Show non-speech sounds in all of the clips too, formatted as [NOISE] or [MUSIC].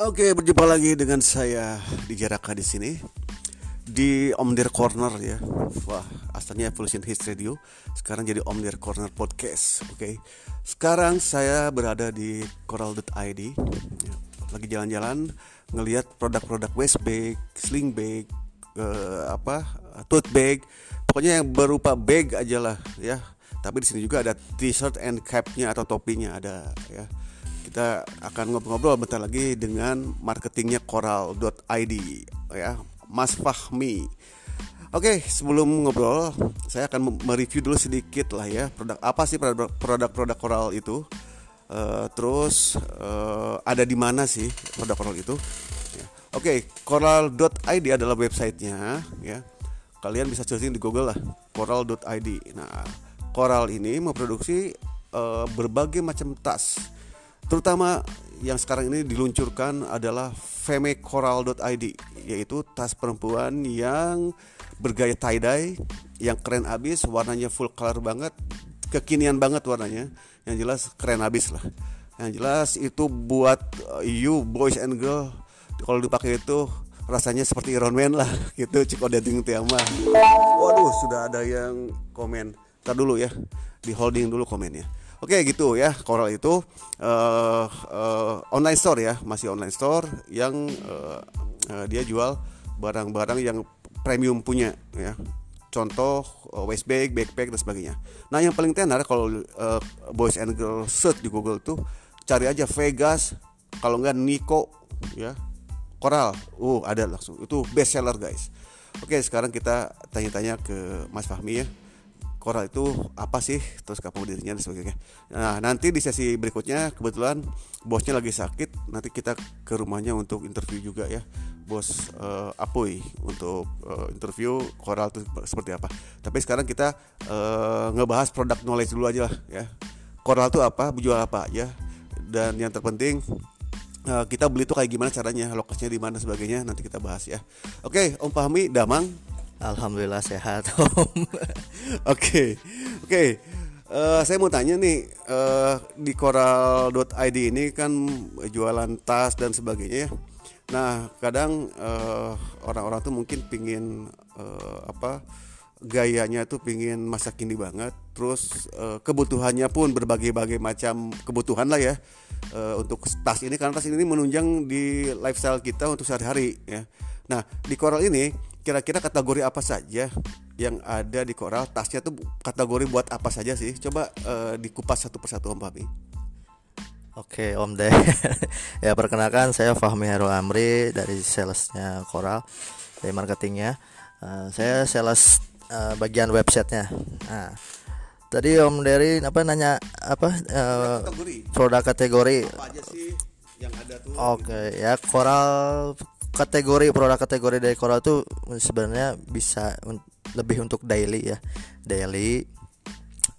Oke, berjumpa lagi dengan saya di Jaraka di sini di Om Corner ya. Wah, asalnya Evolution Hits Radio, sekarang jadi Om Corner Podcast. Oke. Sekarang saya berada di coral.id. Ya, lagi jalan-jalan ngelihat produk-produk waste bag, sling bag, eh, apa, tote bag, pokoknya yang berupa bag aja lah ya. Tapi di sini juga ada t-shirt and capnya atau topinya ada ya kita akan ngobrol-ngobrol bentar lagi dengan marketingnya coral.id ya Mas Fahmi. Oke sebelum ngobrol saya akan mereview dulu sedikit lah ya produk apa sih produk-produk coral itu. Uh, terus uh, ada di mana sih produk coral itu? Ya. Oke coral.id adalah websitenya ya. Kalian bisa searching di Google lah coral.id nah coral ini memproduksi uh, berbagai macam tas Terutama yang sekarang ini diluncurkan adalah femecoral.id yaitu tas perempuan yang bergaya tie-dye yang keren abis, warnanya full color banget, kekinian banget warnanya. Yang jelas keren abis lah. Yang jelas itu buat uh, you boys and girl kalau dipakai itu rasanya seperti Iron Man lah [LAUGHS] gitu Ciko Dating Tiama. Waduh, sudah ada yang komen. Ntar dulu ya, di holding dulu komennya. Oke gitu ya, Coral itu uh, uh, online store ya, masih online store yang uh, uh, dia jual barang-barang yang premium punya ya. Contoh uh, waist bag, backpack dan sebagainya. Nah yang paling tenar kalau uh, boys and girls search di Google tuh cari aja Vegas, kalau enggak Nico ya, Coral, uh ada langsung itu best seller guys. Oke sekarang kita tanya-tanya ke Mas Fahmi ya Coral itu apa sih? Terus kapan dirinya dan sebagainya. Nah nanti di sesi berikutnya kebetulan bosnya lagi sakit nanti kita ke rumahnya untuk interview juga ya. Bos uh, Apoy untuk uh, interview Coral itu seperti apa. Tapi sekarang kita uh, ngebahas produk knowledge dulu aja lah ya. Coral itu apa jual apa ya dan yang terpenting kita beli itu kayak gimana caranya lokasinya di mana sebagainya. Nanti kita bahas ya. Oke Om Fahmi Damang Alhamdulillah sehat [LAUGHS] Om. Oke, oke. Uh, saya mau tanya nih uh, di coral.id ini kan jualan tas dan sebagainya ya. Nah kadang eh, orang-orang tuh mungkin pingin uh, apa gayanya tuh pingin masa kini banget. Terus uh, kebutuhannya pun berbagai-bagai macam kebutuhan lah ya uh, untuk tas ini karena tas ini menunjang di lifestyle kita untuk sehari-hari ya. Nah di coral ini kira-kira kategori apa saja yang ada di koral? Tasnya tuh kategori buat apa saja sih? Coba uh, dikupas satu persatu Om Fahmi. Oke Om Deh [LAUGHS] ya perkenalkan saya Fahmi Heru Amri dari salesnya Koral dari marketingnya. Uh, saya sales uh, bagian websitenya. Nah tadi Om Dery apa nanya apa uh, kategori. produk kategori. Apa aja sih yang ada tuh? Oke okay, gitu. ya Koral kategori produk kategori dari Coral tuh sebenarnya bisa un lebih untuk daily ya. Daily.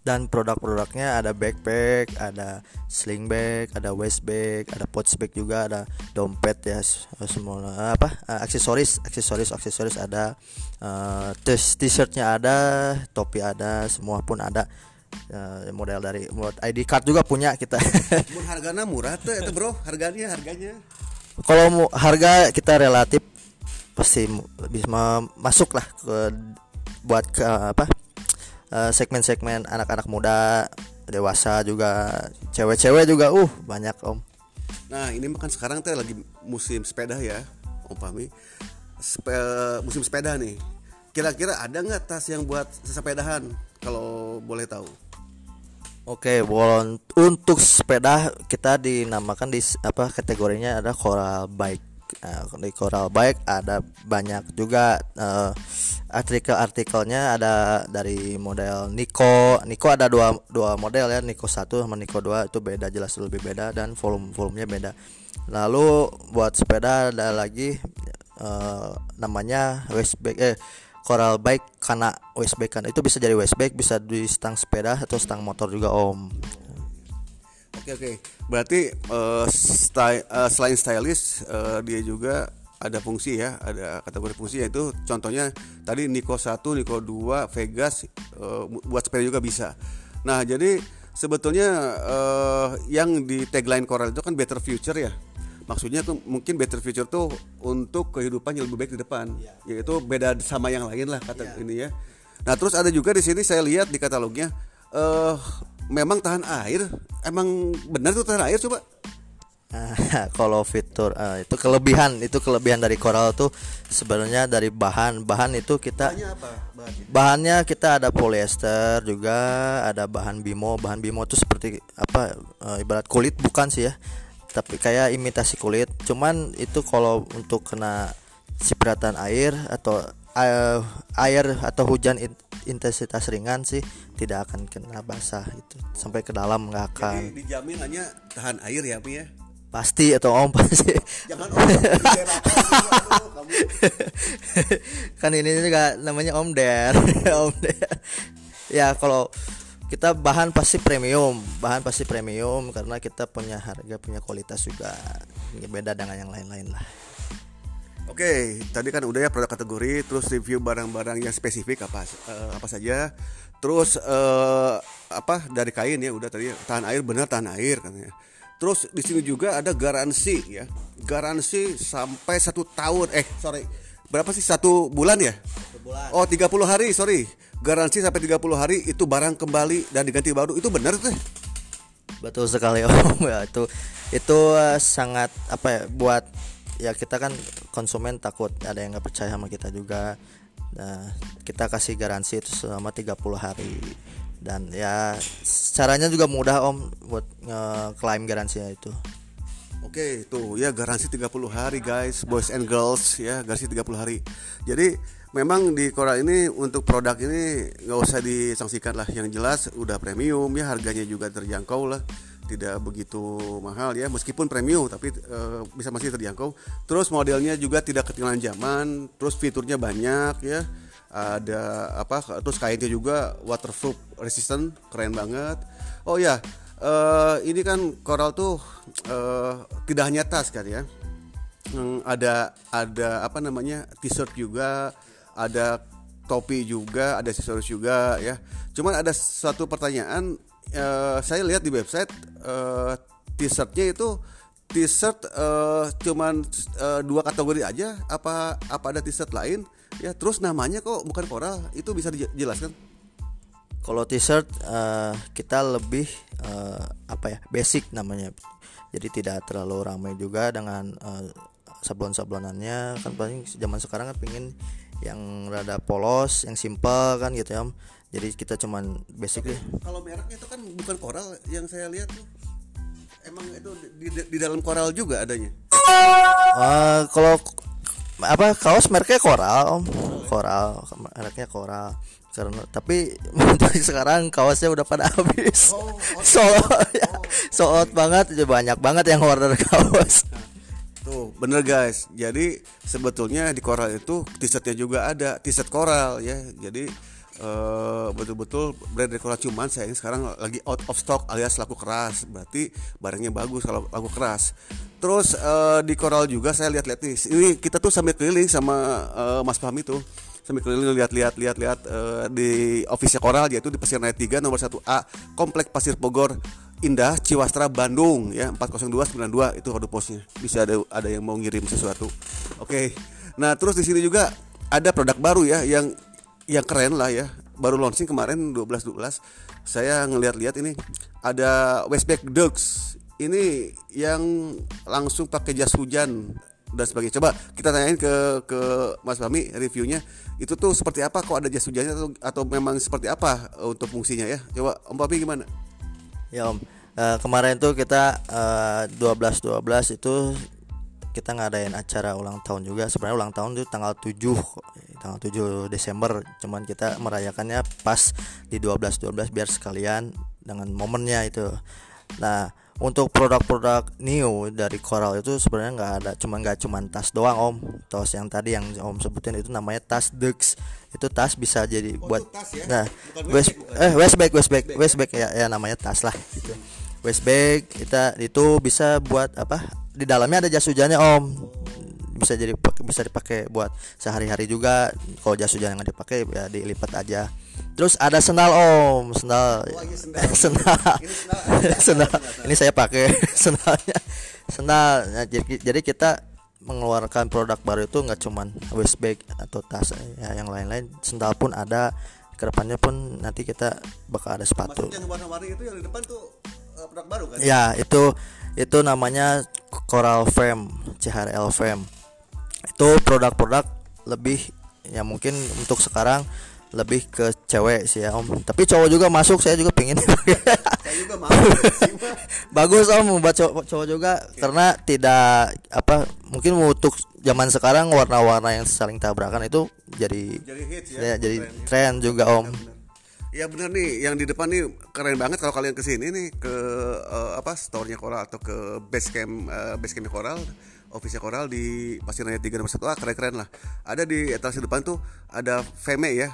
Dan produk-produknya ada backpack, ada sling bag, ada waist bag, ada pouch bag juga, ada dompet ya semua apa aksesoris, aksesoris, aksesoris ada uh, t-shirtnya ada, topi ada, semua pun ada. Uh, model dari buat ID card juga punya kita. [LAUGHS] harganya murah tuh itu bro, harganya harganya kalau harga kita relatif pasti bisa masuk lah ke buat ke apa eh, segmen-segmen anak-anak muda dewasa juga cewek-cewek juga uh banyak om. Nah ini makan sekarang teh lagi musim sepeda ya om Pami Spe musim sepeda nih. Kira-kira ada nggak tas yang buat sesepedahan kalau boleh tahu Oke, okay, untuk sepeda kita dinamakan di apa kategorinya ada coral bike. Nah, di coral bike ada banyak juga uh, artikel-artikelnya ada dari model Nico. Nico ada dua dua model ya, Nico satu sama Nico dua itu beda jelas lebih beda dan volume volumenya beda. Lalu buat sepeda ada lagi uh, namanya Westback eh coral bike karena waist bike kan itu bisa jadi waist bisa di stang sepeda atau stang motor juga om. Oke oke. Berarti uh, sty uh, selain stylish uh, dia juga ada fungsi ya ada kategori fungsi yaitu contohnya tadi Nico 1 Nico 2 Vegas uh, buat sepeda juga bisa. Nah jadi sebetulnya uh, yang di tagline Coral itu kan better future ya maksudnya tuh mungkin better future tuh untuk kehidupan yang lebih baik di depan. Yaitu beda sama yang lain lah kata ini ya. Nah terus ada juga di sini saya lihat di katalognya eh memang tahan air. Emang benar tuh tahan air coba? Nah, [LAUGHS] kalau fitur eh, itu kelebihan itu kelebihan dari coral tuh sebenarnya dari bahan. Bahan itu kita Tanya apa? Bahan bahannya kita ada polyester juga ada bahan bimo. Bahan bimo itu seperti apa eh, ibarat kulit bukan sih ya tapi kayak imitasi kulit. Cuman itu kalau untuk kena cipratan air atau eh, air atau hujan in- intensitas ringan sih tidak akan kena basah itu. Sampai ke dalam nggak akan. Jadi dijamin hanya tahan air ya Mi ya? Pasti atau om [LAUGHS] pasti. Jangan om [LAUGHS] kan ini juga namanya Om Der [LAUGHS] Om Der. Ya kalau kita bahan pasti premium bahan pasti premium karena kita punya harga punya kualitas juga Ini beda dengan yang lain-lain lah Oke, tadi kan udah ya produk kategori, terus review barang-barang yang spesifik apa eh, apa saja. Terus eh, apa dari kain ya udah tadi tahan air benar tahan air katanya. Terus di sini juga ada garansi ya, garansi sampai satu tahun. Eh sorry, berapa sih satu bulan ya? Oh 30 hari sorry, garansi sampai 30 hari itu barang kembali dan diganti baru. Itu benar tuh. betul sekali Om. [LAUGHS] Ya itu itu eh, sangat apa ya buat ya kita kan konsumen takut ada yang nggak percaya sama kita juga. Nah kita kasih garansi itu selama 30 hari. Dan ya caranya juga mudah om buat nge-claim garansinya itu. Oke, tuh ya garansi 30 hari guys, boys and girls ya, garansi 30 hari. Jadi memang di Korea ini untuk produk ini nggak usah disangsikan lah, yang jelas udah premium ya, harganya juga terjangkau lah, tidak begitu mahal ya, meskipun premium tapi eh, bisa masih terjangkau. Terus modelnya juga tidak ketinggalan zaman, terus fiturnya banyak ya. Ada apa? Terus kainnya juga waterproof resistant, keren banget. Oh ya, eh ini kan Coral tuh eh, tidak hanya tas kan ya. Hmm, ada ada apa namanya t-shirt juga, ada topi juga, ada aksesoris juga ya. Cuman ada satu pertanyaan eh, saya lihat di website eh, t-shirtnya itu t-shirt eh, cuman eh, dua kategori aja apa apa ada t-shirt lain ya terus namanya kok bukan Coral itu bisa dijelaskan Kalau t-shirt eh, kita lebih eh, apa ya basic namanya. Jadi tidak terlalu ramai juga dengan eh, sablon-sablonannya kan paling zaman sekarang kan pingin yang rada polos, yang simple kan gitu ya. Om. Jadi kita cuman basic deh. kalau mereknya itu kan bukan koral yang saya lihat tuh emang itu di, di, di dalam koral juga adanya Eh, kalau apa kaos mereknya Coral om Coral mereknya Coral karena tapi [LAUGHS] sekarang kaosnya udah pada habis Oh, [LAUGHS] so ya, so out banget banyak banget yang order kaos tuh bener guys. Jadi sebetulnya di koral itu t-shirtnya juga ada. T-shirt koral ya. Jadi eh, betul-betul brand dari cuman sayangnya sekarang lagi out of stock alias laku keras. Berarti barangnya bagus kalau laku keras. Terus eh, di koral juga saya lihat-lihat nih. Ini kita tuh sambil keliling sama eh, Mas Fahmi tuh. Sambil keliling lihat-lihat lihat-lihat eh, di office Koral yaitu di Pasir Raya 3 nomor 1A Komplek Pasir Bogor Indah Ciwastra Bandung ya 40292 itu kode posnya. Bisa ada ada yang mau ngirim sesuatu. Oke. Nah terus di sini juga ada produk baru ya yang yang keren lah ya. Baru launching kemarin 12 12 saya ngelihat-lihat ini ada Westback Ducks ini yang langsung pakai jas hujan dan sebagainya. Coba kita tanyain ke ke Mas Fahmi reviewnya. Itu tuh seperti apa? Kok ada jas hujannya atau, atau memang seperti apa eh, untuk fungsinya ya? Coba Om Fahmi gimana? Ya om. Eh, kemarin tuh kita eh, 12 12 itu kita ngadain acara ulang tahun juga. Sebenarnya ulang tahun itu tanggal 7 tanggal 7 Desember. Cuman kita merayakannya pas di 12 12 biar sekalian dengan momennya itu. Nah untuk produk-produk new dari Coral itu sebenarnya nggak ada cuman nggak cuman tas doang om. Tas yang tadi yang om sebutin itu namanya tas Dux itu tas bisa jadi buat itu tas ya? nah Bukan west waistbag, bukan? eh waistbag waistbag waistbag ya? ya namanya tas lah gitu. Waistbag kita itu bisa buat apa? Di dalamnya ada jas hujannya om bisa jadi bisa dipakai buat sehari-hari juga. Kalau jas hujan nggak dipakai ya dilipat aja. Terus ada sendal om. Sendal. Oh, sendal. [LAUGHS] sendal. Ini sendal. [LAUGHS] sendal. ini saya pakai. [LAUGHS] Sendalnya. Sendal. Nah, jadi, jadi kita mengeluarkan produk baru itu nggak cuman waist bag atau tas ya yang lain-lain. Sendal pun ada. Ke depannya pun nanti kita bakal ada sepatu. Maksudnya yang warna-warni itu yang di depan tuh eh, produk baru kan? ya itu itu namanya Coral Frame CHRL Frame itu produk-produk lebih ya mungkin untuk sekarang lebih ke cewek sih ya om tapi cowok juga masuk saya juga pengen [LAUGHS] Saya juga mau. Cuma [LAUGHS] bagus om buat cowok, cowok juga karena tidak apa mungkin untuk zaman sekarang warna-warna yang saling tabrakan itu jadi jadi hits ya. ya, jadi trennya. tren juga om. Ya bener nih, yang di depan nih keren banget kalau kalian ke sini nih ke eh, apa store-nya Coral atau ke base camp eh, base camp Coral, office Coral di Pasir Raya 3 nomor 1 ah, keren-keren lah. Ada di etalase depan tuh ada Feme ya.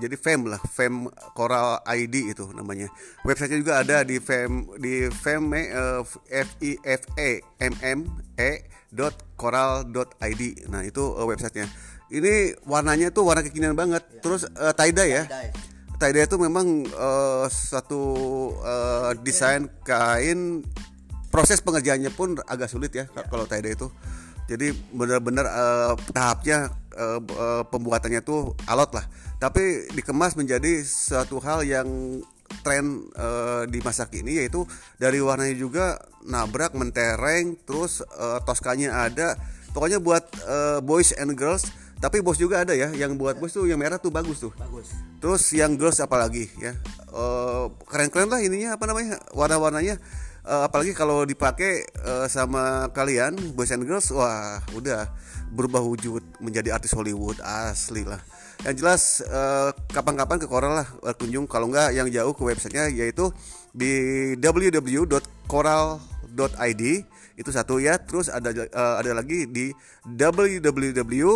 Jadi Fem lah, Fem Coral ID itu namanya. Websitenya juga ada di Fem di Feme eh, F I F E M M E dot coral.id. Nah, itu eh, websitenya. Ini warnanya tuh warna kekinian banget. Terus eh, tie-dye ya tie-dye itu memang eh, satu eh, desain kain proses pengerjaannya pun agak sulit ya kalau tie-dye itu. Jadi benar-benar eh, tahapnya b- eh, pembuatannya tuh alot lah. Tapi dikemas menjadi suatu hal yang tren eh, di masa kini yaitu dari warnanya juga nabrak mentereng terus eh, toskanya ada. Pokoknya buat eh, boys and girls tapi bos juga ada ya. Yang buat bos tuh yang merah tuh bagus tuh. Bagus. Terus yang girls apalagi ya? Keren-keren lah ininya apa namanya warna-warnanya Eh, apalagi kalau dipakai eh, sama kalian boys and girls wah udah berubah wujud menjadi artis Hollywood asli lah. Yang jelas eh, kapan-kapan ke Coral lah berkunjung kalau nggak yang jauh ke websitenya yaitu di www.coral.id itu satu ya. Terus ada eh, ada lagi di www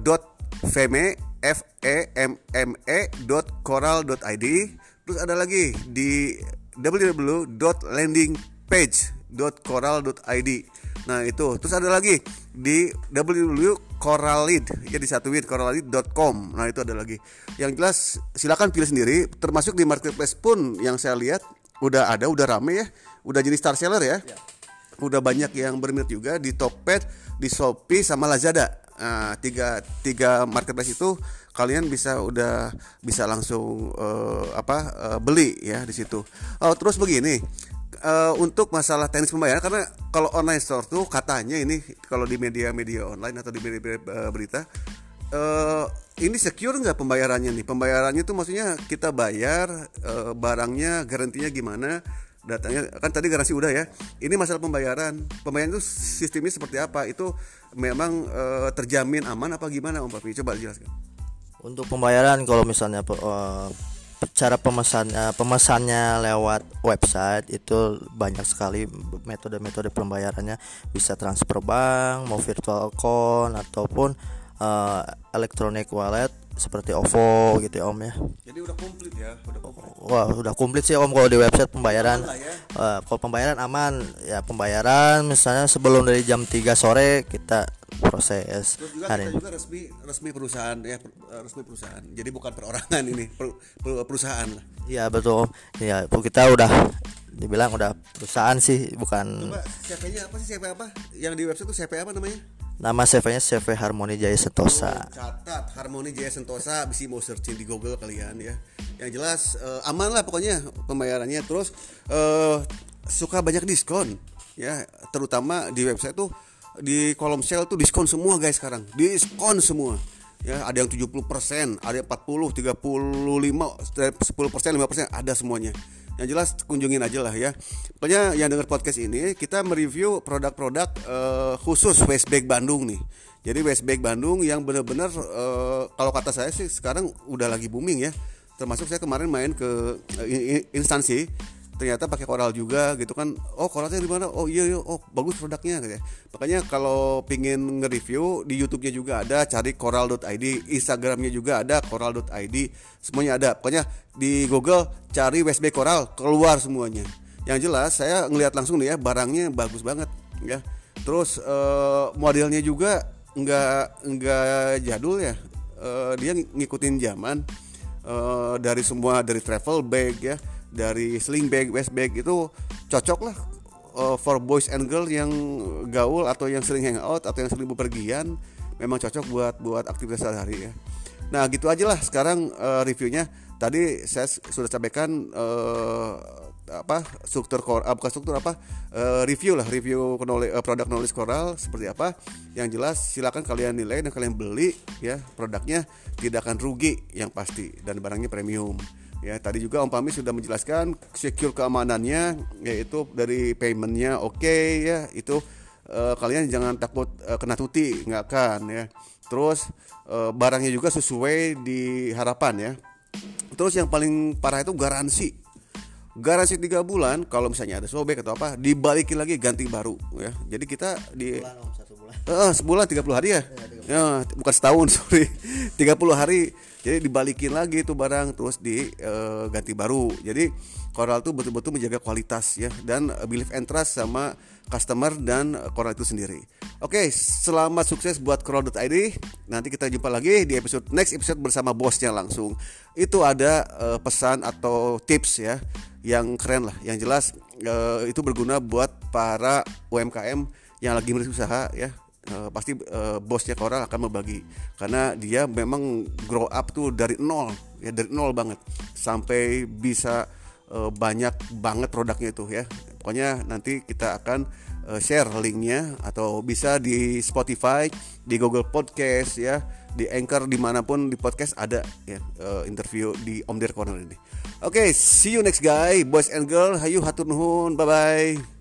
dot feme f e e terus ada lagi di www.landingpage.coral.id nah itu. Terus ada lagi di www.coralid ya disatuin coralid.com nah itu ada lagi. Yang jelas silakan pilih sendiri. Termasuk di marketplace pun yang saya lihat udah ada udah rame ya. Udah jadi star seller ya udah banyak yang berminat juga di Tokped, di Shopee sama Lazada. Nah, tiga tiga marketplace itu kalian bisa udah bisa langsung eh, apa eh, beli ya di situ. Oh, terus begini. eh, untuk masalah teknis pembayaran karena kalau online store tuh katanya ini kalau di media-media online atau di media berita eh ini secure nggak pembayarannya nih? Pembayarannya tuh maksudnya kita bayar eh, barangnya garansinya gimana? Datanya kan tadi garansi udah ya. Ini masalah pembayaran. Pembayaran itu sistemnya seperti apa? Itu memang eh, terjamin aman apa gimana Om Papi? Coba jelaskan. untuk pembayaran kalau misalnya eh, cara pemesannya pemesannya lewat website itu banyak sekali metode-metode pembayarannya bisa transfer bank mau virtual account ataupun eh, electronic wallet seperti OVO gitu ya Om ya Jadi udah komplit ya, udah komplit. Wah udah komplit sih Om kalau di website pembayaran ya. Eh, kalau pembayaran aman ya pembayaran misalnya sebelum dari jam 3 sore kita proses Terus juga hari kita juga resmi resmi perusahaan ya per- eh, resmi perusahaan. Jadi bukan perorangan ini, per- per- perusahaan lah. Iya betul Om. Iya kita udah dibilang udah perusahaan sih bukan Coba CV-nya apa sih CV apa? Yang di website itu CV apa namanya? Nama CV-nya CV Harmoni Jaya Sentosa. catat Harmoni Jaya Sentosa. Bisa mau searching di Google kalian ya. Yang jelas eh, aman lah pokoknya pembayarannya. Terus eh, suka banyak diskon ya. Terutama di website tuh di kolom sale tuh diskon semua guys sekarang. Diskon semua ya. Ada yang 70% ada yang 40 35 10% 5% ada semuanya yang jelas kunjungin aja lah ya. Pokoknya yang dengar podcast ini kita mereview produk-produk eh, khusus Westback Bandung nih. Jadi Westback Bandung yang benar-benar eh, kalau kata saya sih sekarang udah lagi booming ya. Termasuk saya kemarin main ke i- instansi ternyata pakai koral juga gitu kan oh koralnya di mana? Oh iya iya oh bagus produknya gitu ya. Makanya kalau pingin nge-review di YouTube-nya juga ada cari coral.id Instagramnya juga ada coral.id semuanya ada. Pokoknya di Google cari Westback Coral keluar semuanya. Yang jelas saya ngelihat langsung nih ya barangnya bagus banget ya. Terus eh, modelnya juga nggak nggak jadul ya. Eh, dia ngikutin zaman eh, dari semua dari travel bag ya dari sling bag waist bag itu cocok lah uh, for boys and girl yang gaul atau yang sering hangout atau yang sering bepergian memang cocok buat buat aktivitas sehari-hari ya. Nah gitu aja lah sekarang uh, reviewnya. Tadi saya sudah sampaikan uh, apa struktur core uh, bukan struktur apa uh, review lah review knowledge, uh, produk knowledge coral seperti apa yang jelas silakan kalian nilai dan kalian beli ya produknya tidak akan rugi yang pasti dan barangnya premium ya tadi juga Om Pami sudah menjelaskan secure keamanannya yaitu dari paymentnya oke okay, ya itu uh, kalian jangan takut uh, kena tuti nggak kan ya terus uh, barangnya juga sesuai di harapan ya terus yang paling parah itu garansi garansi tiga bulan kalau misalnya ada sobek atau apa dibalikin lagi ganti baru ya jadi kita di Bulan, Om, bulan. Eh, sebulan 30 hari ya? Ya, bukan setahun, [LAUGHS] sorry. 30 hari. Jadi dibalikin lagi itu barang terus diganti baru. Jadi Coral tuh betul-betul menjaga kualitas ya dan eh, believe and trust sama customer dan eh, Coral itu sendiri. Oke, selamat sukses buat Coral.id. Nanti kita jumpa lagi di episode next episode bersama bosnya langsung. Itu ada eh, pesan atau tips ya yang keren lah, yang jelas eh, itu berguna buat para UMKM yang lagi berusaha ya uh, pasti uh, bosnya Coral akan membagi. Karena dia memang grow up tuh dari nol. Ya dari nol banget. Sampai bisa uh, banyak banget produknya itu ya. Pokoknya nanti kita akan uh, share linknya atau bisa di Spotify di Google Podcast ya. Di Anchor di mana pun di podcast ada ya uh, interview di Om Dir Corner ini. Oke okay, see you next guy boys and girl. Hayu hatur nuhun. Bye bye